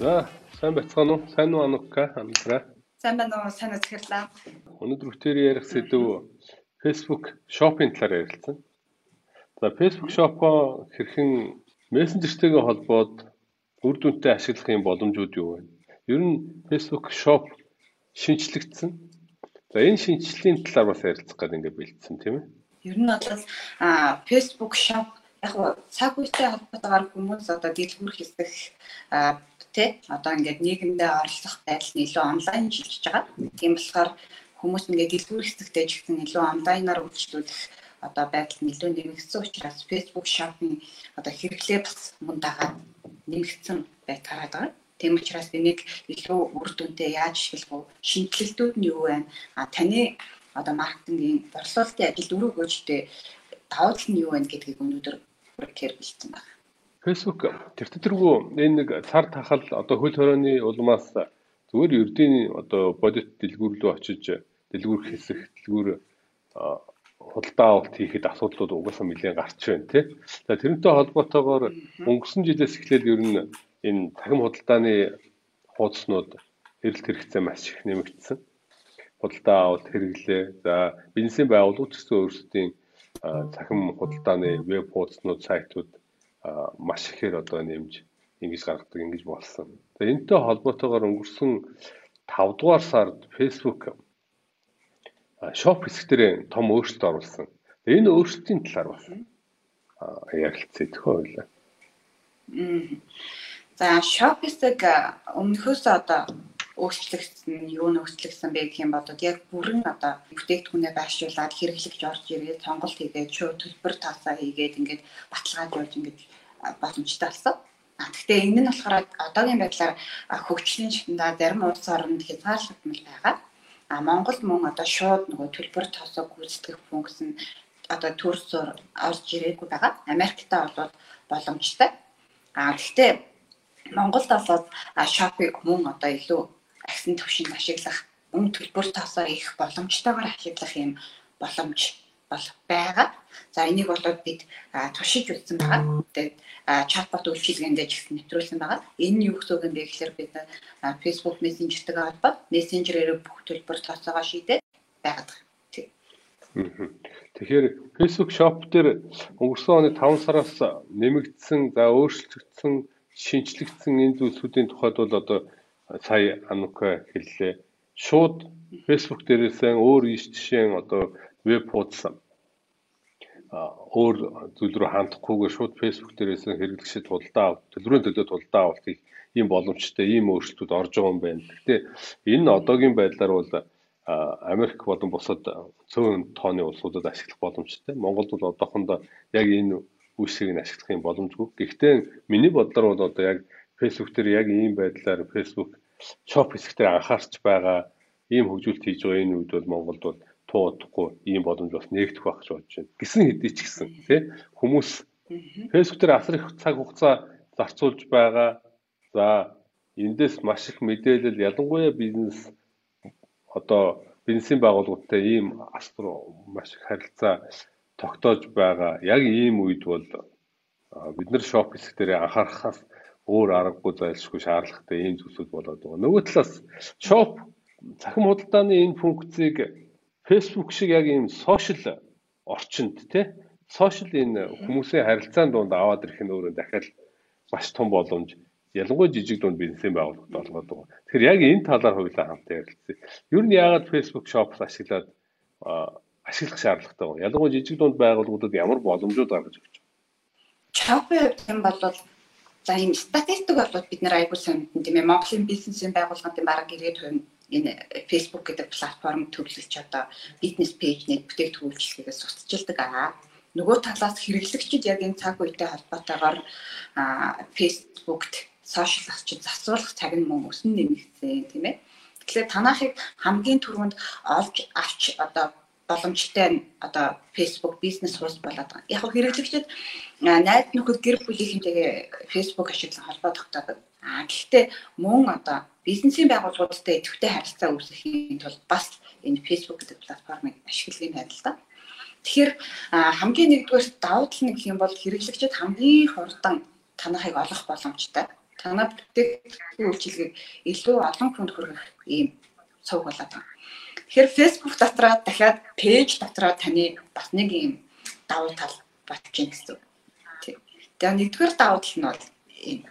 За, сайн байцгаана уу? Сайн уу Анука? Амтраа. Сайн байна уу? Сайн үзэхэрлээ. Өнөөдөр бүтээр ярих сэдв Facebook Shop-ийн талаар ярилцсан. За, Facebook Shop-оо хэрхэн мессенжертэйгээ холбоод үр дүнтэй ашиглах юм боломжууд юу вэ? Ер нь Facebook Shop шинчлэгдсэн. За, энэ шинжлэлийн талаар бас ярилцах гэдэг ингээд бэлдсэн тийм ээ. Ер нь бол Facebook Shop яг цаг үетэй холбоотойгоор хүмүүс одоо дэлгүүр хийх тий одоо ингээд нийгэмдээ оролцох байдал нь илүү онлайн шилжиж байгаа. Тийм болохоор хүмүүс ингээд дэлгүүр хэсэгтэй ч гэсэн илүү онлайнаар үйлчлүүлэх одоо байдал нь илүү нэмэгдсэн учраас Facebook shopping одоо хэрэглээ бас мөн дагаад нэмэгдсэн байт хараад байгаа. Тийм учраас нэг илүү үр дүнтэй яаж ашиглах вэ? Шинжилэлтүүд нь юу вэ? А таны одоо маркетингийн борлуулалтын ажил дөрөв гүйцэд давуу тал нь юу вэ гэдгийг өнөөдөр хэрэглэж бэлдсэн байна. Facebook тэртэтэргүй энэ нэг цар тахал одоо хөл хорооны улмаас зүгээр ердийн одоо бодит дэлгүүр рүү очиж дэлгүүр хэсэх дэлгүүр худалдаа авалт хийхэд асуудлууд угаасаа нэлээд гарч байна тий. За тэрнтэй холбоотойгоор өнгөрсөн жилээс эхлээд ер нь энэ цахим худалдааны хуудаснууд эрэлт хэрэгцээ маш их нэмэгдсэн. Худалдаа авалт хэрэглээ. За бизнесийн байгууллагууд ч гэсэн өөрсдийн цахим худалдааны веб хуудаснууд сайтууд маш ихээр одоо нэмж ингэж гаргадаг ингэж болсон. Тэгээ энэтэй холбоотойгоор өнгөрсөн 5 дугаар сард Facebook шоп хэсгээр том өөрчлөлт оруулсан. Энэ өөрчлөлтийн талаар бас ярилцъя төхөө ойлаа. За шоп хэсэг өмнөхөөс одоо өөрчлөгдсөн юу нөхцөлгсөн бэ гэх юм бодод яг бүрэн одоо бүтээгдэхүүнээ байршуулад хэрэглэгч орж ирээд сонголт хийгээд шууд төлбөр таасаа хийгээд ингээд баталгаажуулж ингээд боломжтой болсон. А гэхдээ энэ нь болохоор одоогийн байдлаар хөгжлийн шатндаа зарим улс оронд хязгаарлагдмал байгаа. А Монгол мөн одоо шууд нөгөө төлбөр тоосоо гүйцэтгэх функц нь одоо төрсөөр орж ирээгүй байгаа. Америктай бол боломжтой. А гэхдээ Монголд бол шопыг мөн одоо илүү агсан төвшөнд ашиглах, мөн төлбөр тоосоо их боломжтойгоор ашиглах юм боломж бол байгаа. За энийг бол бид туршиж үзсэн байгаа. Тэгээд чатбот үйлчилгээндээ ч гэсэн нэвтрүүлсэн байгаа. Энэ нь юу гэсэн үг вэ гэхээр бид Facebook Messenger-тэй холбоод Messenger-ээр бүх төлбөр тооцоогоо шийдээд байгаад байгаа. Тэгэхээр Facebook Shop дээр өнгөрсөн оны 5 сараас нэмэгдсэн, за өөрчлөгдсөн, шинжлэгдсэн энэ зүйлсүүдийн тухайд бол одоо сая Анука хэллээ. Шууд Facebook дээрээсээ өөр иш жишээн одоо веб хуудас өөр зүйл рүү хандахгүйгээр шууд Facebook дээрээс хэрэглэгчид худалдаа төлбөрийн төлөө худалдаа авалт хийх ийм боломжтой ийм өөрчлөлтүүд орж байгаа юм байна. Гэхдээ энэ одоогийн байдлаар бол Америк болон бусад цөөн тооны улсуудад ашиглах боломжтой. Монголд бол одоохондоо яг энэ үйлсийг нь ашиглах юм боломжгүй. Гэхдээ миний бодлоор бол одоо яг Facebook дээр яг ийм байдлаар Facebook shop хэсгээр анхаарч байгаа ийм хөгжүүлэлт хийж байгаа энэ үед бол Монголд бол туудахгүй ийм боломж бас нэгдэх байх гэж бодож байна. Гисэн хэдий ч гэсэн тий хүмүүс фэйсбүүк дээр асар их цаг хугацаа зарцуулж байгаа. За эндээс маш их мэдээлэл ялангуяа бизнес одоо бизнесийн байгууллагуудтай ийм асар маш их харилцаа тогтоож байгаа. Яг ийм үед бол бид нар шоп хэсэг дээр анхаарахаас өөр аргагүй зайлшгүй шаардлагатай ийм зүйлсүүд болоод байгаа. Нөгөө талаас шоп захим худалдааны энэ функцийг Facebook шиг яг ийм сошиал орчинд тий сошиал энэ хүмүүсийн харилцаан донд аваад ирэх нь өөрөө дахиад маш том боломж ялангуяа жижиг дунд бизнесийн байгууллагад болгоод байгаа. Тэгэхээр яг энэ талаар хоёулаа хамтаа ярилцъя. Ер нь яагаад Facebook Shops ашиглаад ашиглах шаардлагатай вэ? Ялангуяа жижиг дунд байгууллагуудад ямар боломжууд гаргаж өгч байна? Shopee юм бол за энэ статистик бол бид нэр айгуу сонирхсон тийм ээ. Монголын бизнесийн байгууллагын бараг 90% нь энэ Facebook гэдэг платформ төрлөж одоо бизнес пэйжний бүтээгдэхүүн үйлчлэгээс устжилдаг аа. Нөгөө талаас хэрэглэгчид яг энэ цаг үетэй холбоотойгоор Facebook-т сошиал ачид засварлах цаг нь мөн өснө нэмэгдсэн тийм ээ. Тэгэхээр танахыг хамгийн түрүүнд олж авч одоо боломжтой одоо Facebook бизнес хурц болоод байгаа. Яг хэрэглэгчид найз нөхөд гэр бүлийнхэнтэйгээ Facebook ашиглан холбоо тогтоодог. А гэхдээ мөн одоо бизнесийн байгууллагуудтай идэвхтэй харилцаа үүсгэхийн тулд бас энэ Facebook гэдэг платформыг ашиглахын харилцаа. Тэгэхээр хамгийн нэгдүгээр давуу тал нь гэх юм бол хэрэглэгчид хамгийн хурдан танахыг олох боломжтой. танаа бүтээгдэхүүн үйлчилгээг илүү олон хүнд хүргэх ийм цуг болоод байна. Тэгэхээр Facebook дотроо дахиад пэйж дотроо таны бас нэг ийм давуу тал батж гин гэсэн. Тийм. Тэгээ нэгдүгээр давуу тал нь бол энэ.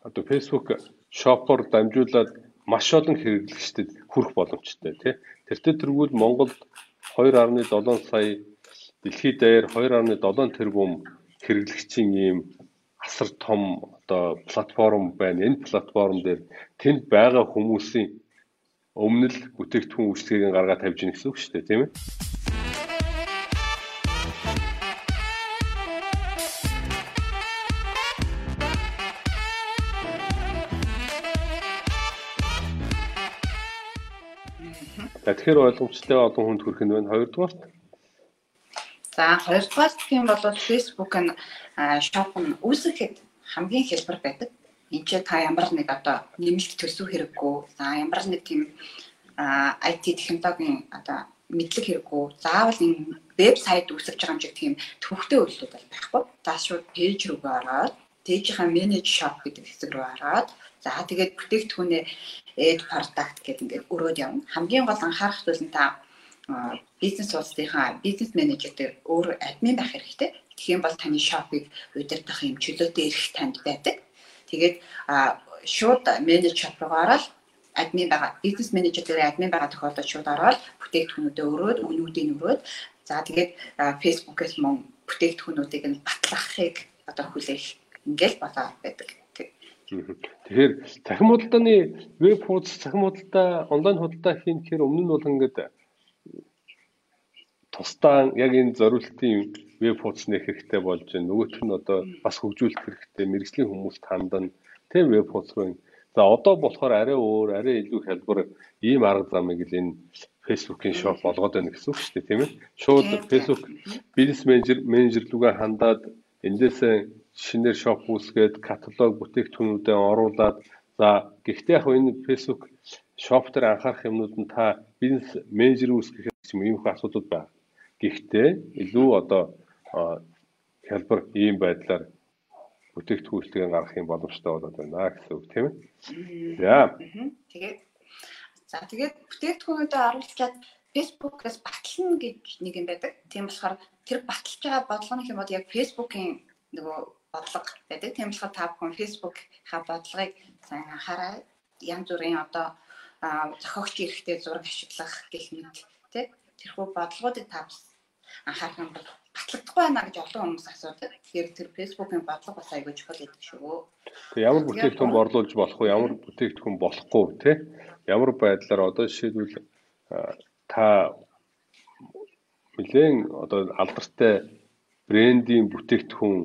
Одоо Facebook шопор дамжуулаад маш олон хэрэглэгчдэд хүрэх боломжтой тий. Тэртээ тэргүүл Монголд 2.7 сая дэлхийд даяар 2.7 тэрбум хэрэглэгчийн ийм асар том одоо платформ байна. Энэ платформ дээр тэнд байгаа хүмүүсийн өмнө л бүтээгдэхүүн үйлчлэгийг гаргаад тавьж гин гэсэн үг шүү дээ, тийм ээ. Тэгэхээр ойлгомжтой олон хүнд хүрэх нь байна. Хоёрдугаарт За хоёрдугаар гэх юм бол Facebook нь shop нь үүсгэхэд хамгийн хэлбэр байдаг. Энд чи та ямар нэг одоо нэмэлт төсөв хэрэггүй. За ямар нэг тийм IT технологийн одоо мэдлэг хэрэггүй. Заавал энэ вебсайт үүсгэж байгаа юм шиг тийм төвхтэй үйлдэл бол байхгүй. За шууд пэйж рүүгээ ороод пэйжийнхаа менеж shop гэдэг хэсэг рүү ороод за тэгээд бүтээгдэхүүнээ add product гэдэг ингээд өрөөд явна. Хамгийн гол анхаарах зүйл нь та бизнес уулзтынхаа бизнес менежер өөр админ байх хэрэгтэй. Тэгэх юм бол таны шопыг удирдах юм чөлөөтэй эрх танд байдаг. Тэгээд шууд менеж шоп руу ороод админ байгаа бизнес менежер дээр админ байгаа тохиолдолд шууд ороод бүтээгдэхүүнүүдээ өрөөд үнүүдийг өрөөд за тэгээд фэйсбүүкээс мөн бүтээгдэхүүнүүдийг нь батлахыг одоо хүлээх ингээл болоо байдаг. Тэгэхээр цахим худалдааны веб хуудас цахим худалдаа онлайн худалдаа хийх гэхээр өмнө нь бол ингээд тусдаа яг энэ зориултын веб хуудас нэх хэрэгтэй болж байна. Нөгөөх нь одоо бас хөгжүүлэх хэрэгтэй. Мэргэжлийн хүмүүст хандан тийм веб хуудас руу За одоо болохоор арай өөр, арай илүү хялбар ийм арга замыг л энэ Facebook-ийн шоп болгоод байна гэсэн үг шүү дээ, тийм ээ. Шууд Facebook бизнес менежер менежер лугаа хандаад эндээсээ шинээр шоп үүсгээд каталог бүтээгдэхүүнүүдээ оруулаад за гэхдээ яг энэ Facebook шоп дээр анхаарах юмнууд нь та бизнес менежер үүсгэх юм ийм их асуудал байна. Гэхдээ илүү одоо хялбар ийм байдлаар бүтээгдэхүүнчлэгээ гаргах юм боломжтой болоод байна гэсэн үг тийм ээ. За. Тэгээд за тэгээд бүтээгдэхүүнүүдээ оруулаад Facebook-ээс батлна гэж нэг юм байдаг. Тийм болохоор тэр баталж байгаа бодлогын юм бол яг Facebook-ийн нөгөө бодлого байдаг. Тийм болохоор та бүхэн Facebook-ийнхаа бодлогыг сайн анхаараа янз бүрийн одоо зохиогч эрэхтэй зураг ашиглах гэх мэт тий тэрхүү бодлогуудыг та анхаарах юм бол батлагдахгүй байна гэж олон хүмүүс асуудаг. Тэгэхээр тэр фэйсбүүкийн бодлого бас айгүй чухал гэдэг шүү. Тэг ямар бүтээгдэхүүн борлуулж болох вэ? Ямар бүтээгдэхүүн болохгүй те? Ямар байдлаар одоо жишээлбэл та нэгэн одоо алдартай брендийн бүтээгдэхүүн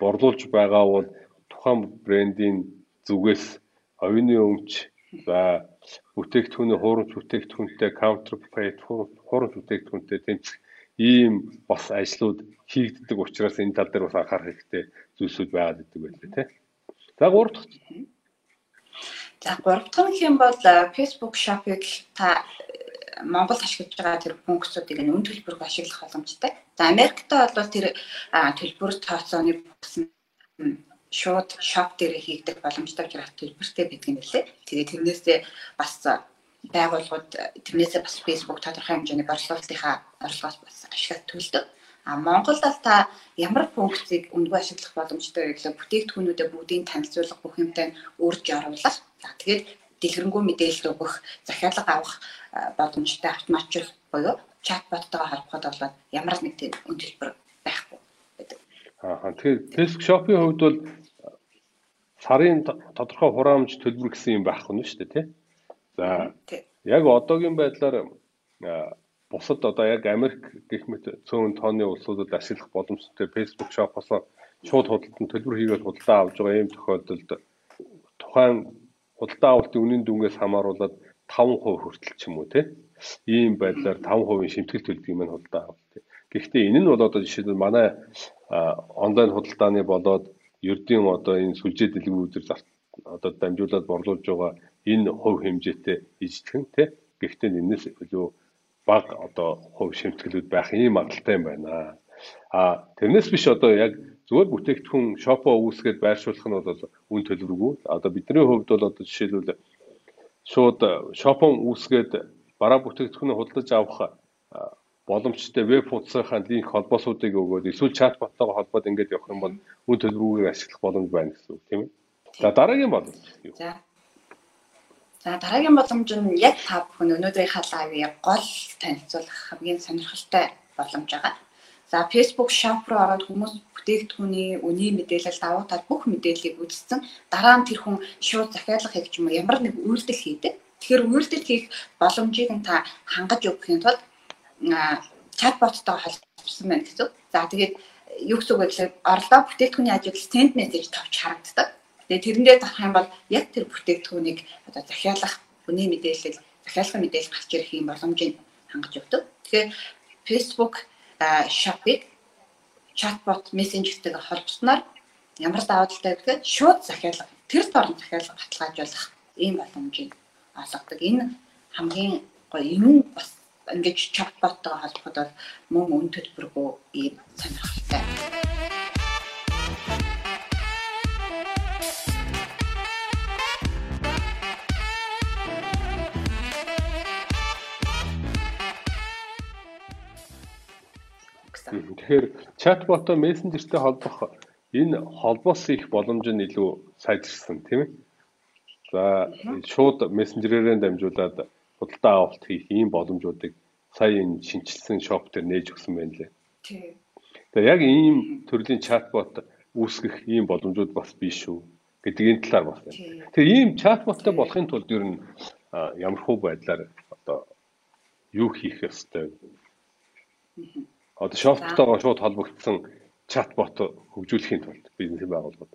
борлуулж байгаа бол тухайн брендийн зүгээс оюуны өмч за бүтээгдэхүүний хуурамч бүтээгдэхүүнтэй counterfeit хуурамч бүтээгдэхүүнтэй тэмцэх ийм бас ажлууд хийгддэг учраас энэ тал дээр бас анхаарах хэрэгтэй зүйлсүүд байгаад идэг байлээ тий. За гурав дахь. За гурав дахь нь хэм бол Facebook Shop-ыг та Монголд ашиглаж байгаа тэр функцүүдийг нь үн төлбөрөөр ашиглах боломжтой. За Америктаа бол тэр төлбөр тооцооны шууд shop дээр хийгдэх боломжтой учраас төлбөртэй байдаг юм лээ. Тэгээ тэрнээсээ бас байгууллагууд тэрнээсээ бас Facebook тодорхой хэмжээний борлуулалтынхаа орлогоос бас ашиглаж төлдөг. А Монголд бол та ямар функцийг үндгүй ашиглах боломжтой вэ гэхлээр бүтээгдэхүүнүүдэд бүгдийг танилцуулах бүх юмтай үрж оруулах. За тэгээд дэлгэрэнгүй мэдээлэл өгөх, захиалга авах боломжтой автоматжуул буюу чатботтойгоо холбоход бол ямар нэг тийм үн төлбөр байхгүй байдаг. Аа тэгэхээр Facebook Shop-ийн хувьд бол сарын тодорхой хураамж төлбөр гэсэн юм байхгүй нь шүү дээ тий. За яг одоогийн байдлаар бусад одоо яг Америк гэх мэт цөөн тооны улсуудад ашиглах боломжтой Facebook Shop-оос шууд худалдан төлбөр хийгээд худалдаа авч байгаа ийм тохиолдолд тухайн худалдаа авалтын үнийн дүнгээс хамааруулаад 5% хүртэл ч юм уу тий ийм байдлаар 5% шимтгэл төлдөг юм худалдаа авалт. Гэхдээ энэ нь бол одоо жишээлбэл манай онлайн худалдааны болоод ердийн одоо энэ сүлжээ дэлгүүрүүдээр одоо дамжуулаад борлуулж байгаа энэ хувь хэмжээтэй эзэтгэн тий гэхдээ энэс илүү баг одоо хувь шимтгэлүүд байх ийм магадaltaй юм байна. А тэрнээс биш одоо яг зүгээр бүтээгдэхүүн шопоо үүсгээд байршуулах нь бол үн төлбөргүй. Одоо бидний хувьд бол одоо жишээлбэл шууд шопон үүсгээд бараа бүтээгдэхүүнээ худалдаж авах боломжтой веб хуудасынхаа линк холбоосуудыг өгөөд эсвэл чатботтойгоо холбоод ингээд явах юм бол үн төлбөрүүгээр ашиглах боломж байна гэсэн үг тийм ээ. За дараагийн боломж юу? За. За дараагийн боломж нь яг та бүхэн өнөөдрийнхаа лайвыг гол танилцуулах хамгийн сонирхолтой боломж байгаа. За Facebook Shop руу ороод хүмүүс бүтээгдэхүүний үнийн мэдээлэл давуу тал бүх мэдээллийг үзсэн. Дараа нь тэр хүн шууд захиалга хийх юм ямар нэг үйлдэл хийдэг. Тэгэхээр үйлдэл хийх боломжийг нь та хангаж өгөхийн тулд чатботтой холбосон байна гэсэн. За тэгээд юу гэсэн үг вэ гэхээр орлоо бүтээгдэхүүний ажил send message товч харагддаг. Тэгээд тэрэндээ тарах юм бол яг тэр бүтээгдэхүүнийг одоо захиалах үнийн мэдээлэл захиалгын мэдээлэл гарч ирэх юм боломжийг хангаж өгдөг. Тэгэхээр Facebook shop-ыг чатбот мессенжертэйгээ холбосноор ямар даваа талтай гэхээр шууд захиалга тэр дорн захиалга баталгаажуулах ийм боломжийг олгодог. Энэ хамгийн гоё юм бас ингэж чатботтойгоо холбоход мөн үн төлбөргүй ийм сонирхолтой. Тэгэхээр чатботоо мессенжертэй холбох энэ холбоос их боломж нь илүү сайжирсан тийм ээ. За шууд мессенжерээр дамжуулаад худалдаа авалт хийх ийм боломжуудыг сая энэ шинчилсэн шоп дээр нээж өгсөн байна лээ. Тийм. Тэгээ яг ийм төрлийн чатбот үүсгэх ийм боломжууд бас биш шүү гэдэг энэ талаар бас байна. Тэгээ ийм чатботтой болохын тулд ер нь ямархуу байдлаар одоо юу хийх ёстой вэ? Одоо шофттойгоо шууд холбогдсон чатбот хөгжүүлэхийн тулд бизнесийн байгууллагууд.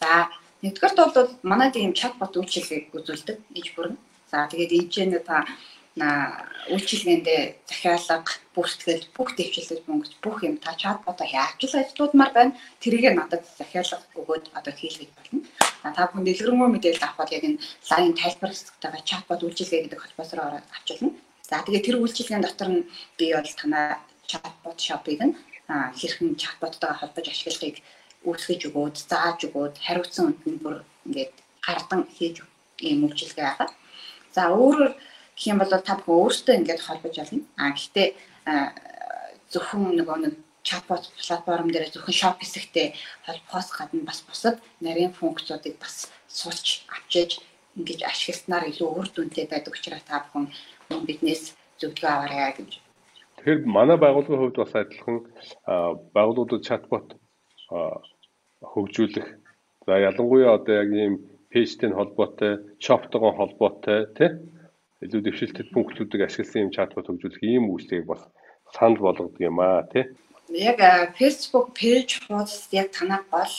За нэгдүгээрт бол манай тийм чатбот үйлчилгээг үзүүлдэг иж бүрэн. За тэгээд эйжэнэ та үйлчилгээндээ захиалга, бүртгэл, бүх дэвшилтэд мөнгөс бүх юм та чатботоо яаж л ажиллаудмаар байна. Тэрийг надад захиалга өгөөд одоо хийлгэж болно. Та бүхэн дэлгэрэнгүй мэдээлэл авахад яг энэ лайн тайлбар хэсэгтэйгээ чатбот үйлчилгээ гэдэг холбоосоор авчилна. За тэгээд тэр үйлчилгээний дотор нь би бол танаа чатбот шопыг нь хэрхэн чатботтойгоо холбож ашиглахыг үүсгэж өгөөд, зааж өгөөд, хариуцсан үнд нь бүр ингээд гардан хийж ийм үйлчилгээ байгаа. За өөрөөр гэх юм бол та бүхэн өөртөө ингээд холбож олно. А гэхдээ зөвхөн нөгөө нэг чатбот платформ дээр зөвхөн шоп хэсэгтээ холбохоос гадна бас бусад нарийн функцуудыг бас суулж авчиж ингэж ашигласнаар илүү үр дүнтэй байдаг учраас та бүхэн биднээс зөвлөгөө аваарай гэж. Тэгэхээр манай байгууллагын хувьд бас адилхан байгууллагуудад чатбот хөгжүүлэх за ялангуяа одоо яг ийм пэйжтэй холбоотой, шоптойгоо холбоотой тий илүү дэвшилтэд пунктуудыг ашигласан юм чатбот хөгжүүлэх ийм үйлчлэгийг бас санал болгодог юм аа тий. Яг Facebook пэйж хуудас яг танаа гол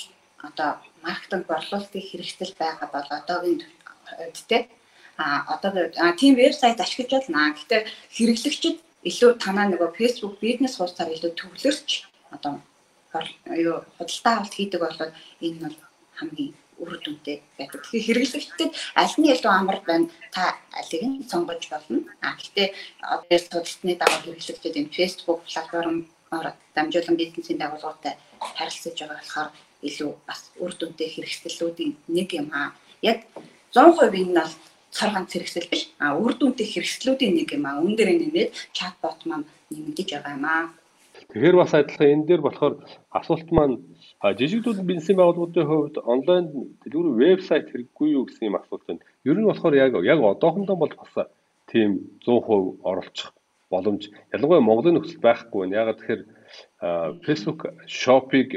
одоо маркетинг борлуулалтын хэрэгсэл байгаа бол одоогийн үед тий а одоо тийм вебсайт ашиглаж байна. Гэхдээ хэрэглэгчид илүү танаа нөгөө Facebook бизнес хуудасаар илүү төвлөрч одоо юу худалдаа авалт хийдэг болоод энэ бол хамгийн үр дүнтэй байдаг. Тэгэхээр хэрэглэгчдэд аль нь илүү амар байна та алиг нь сонгож болно. А гэхдээ одоо судалсны дагуу хэрэглэгчид энэ Facebook платформоор дамжуулан бизнесийн дагуулгатай харилцаж байгаа болохоор илүү бас үр дүнтэй хэрэгслүүдийн нэг юм аа. Яг 100% энэ бол цар ганц хэрэгсэл биш. А үр дүнтэй хэрэгслүүдийн нэг юм а. Үүн дээр нэмээд чатбот маань нэмэгдэж байгаа юм а. Тэгэхээр бас адилхан энэ дээр болохоор асуулт маань жижиг дүүл бизнесийн байгууллагуудын хувьд онлайн дэлгүүр вебсайт хэрэггүй юу гэсэн юм асуулт байна. Ер нь болохоор яг яг одоохондоо бол бас тийм 100% оролцох боломж ялангуяа Монголын нөхцөл байхгүй байна. Ягаад тэгэхээр Facebook Shop-ыг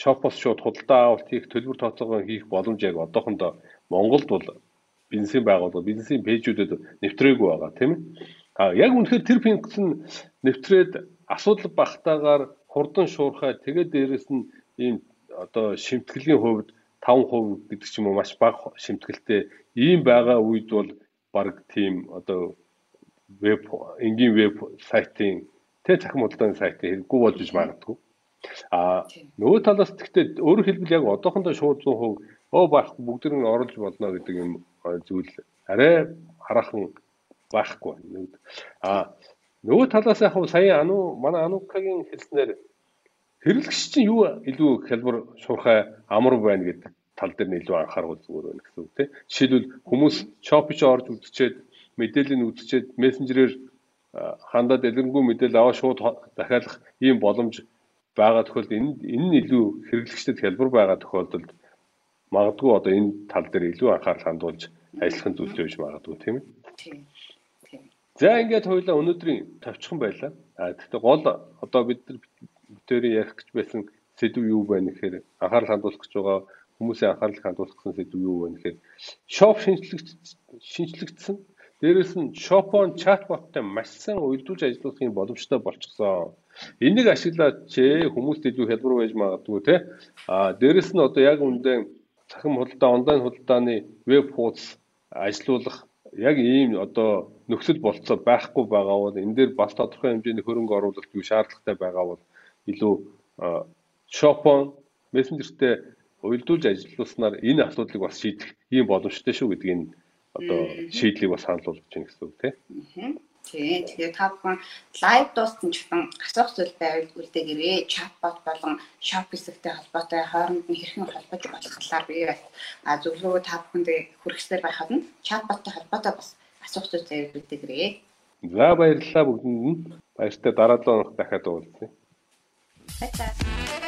Shop-оос шууд худалдаа авалт хийх, төлбөр тооцоогоо хийх боломж яг одоохондоо Монголд бол бизнесийн байгууллага, бизнесийн пэйжүүдэд нэвтрээгүй байгаа тийм ээ. А яг үнэхээр тэр финкс нь нэвтрээд асуудал багтаагаар хурдан шуурхай тэгээд дээрэс нь ийм одоо шимтгэлийн хувьд 5% гэдэг ч юм уу маш бага шимтгэлтэй ийм байгаа үед бол баг тийм одоо веб энгийн веб сайтын тэ цахим худалдааны сайтын хэрэггүй болж иж магадгүй. А нөгөө талаас гэхдээ өөрөөр хэлбэл яг одоохондоо шууд 100% оо байхгүй бүгд нэг оруулж болно гэдэг юм зүйл арай хараахан байхгүй. А нөгөө талаас яг сая ану манай анукагийн хэлснээр Хэрэглэгч чинь юу илүү хялбар шуурхай амар байна гэдэг тал дээр нь илүү анхаарал зүгээр байна гэсэн үг тийм. Жишээлбэл хүмүүс шопич орж үзчихэд мэдээлэл нь үзчихэд мессенжерээр хандаад дэлгэрэнгүй мэдээлэл аваа шууд дахиалах ийм боломж байгаа тохиолдолд энэ энэ нь илүү хэрэглэгчдэд хялбар байгаа тохиолдолд магадгүй одоо энэ тал дээр илүү анхаарал хандуулж ажиллах зүйлтэй байж магадгүй тийм ээ. Тийм. За ингээд хоёлаа өнөөдрийн тавчхан байлаа. А гэхдээ гол одоо бид бүтээрийн ярих гэж байсан сэдв юу байна гэхээр анхаарал хандуулах гэж байгаа хүмүүсийн анхаарал хандуулах гэсэн сэдв юу байна гэхээр шоп шинжлэгдсэн Дээрээс нь Shopon чатботтой маш сайн уялдуулж ажиллахын боломжтой болчихсон. Энийг ашиглаад ч хүмүүст илүү хялбар байж магадгүй те. А дээрээс нь одоо яг үндэ цахим худалдаа онлайн худалдааны веб хуудас ажилуулах яг ийм одоо нөхцөл болцоо байхгүй байгаа бол энэ дээр бас тодорхой хэмжээний хөрөнгө оруулалт юу шаардлагатай байгаа бол илүү Shopon мессенжертэй уялдуулж ажиллуулснаар энэ асуудлыг бас шийдэх ийм боломжтой шүү гэдгийг одоо шийдлийг бас санал болгож байна гэсэн үг тийм. Тийм. Тэгээд та бүхэн лайв дууссан ч гэсэн асуух зүйл байвал үлдээгээрээ чатбот болон шоп хэсэгтэй холбоотой хооронд нь хэрхэн холбож болох талаар би бас зөвлөгөө та бүхэндээ хүргэсээр байхад нь чатботтой холбоотой бас асуух зүйл байвал үлдээгээрээ. За баярлалаа бүгдэнд. Баяртай дараа 7 хоног дахиад уулзъя. Баярлалаа.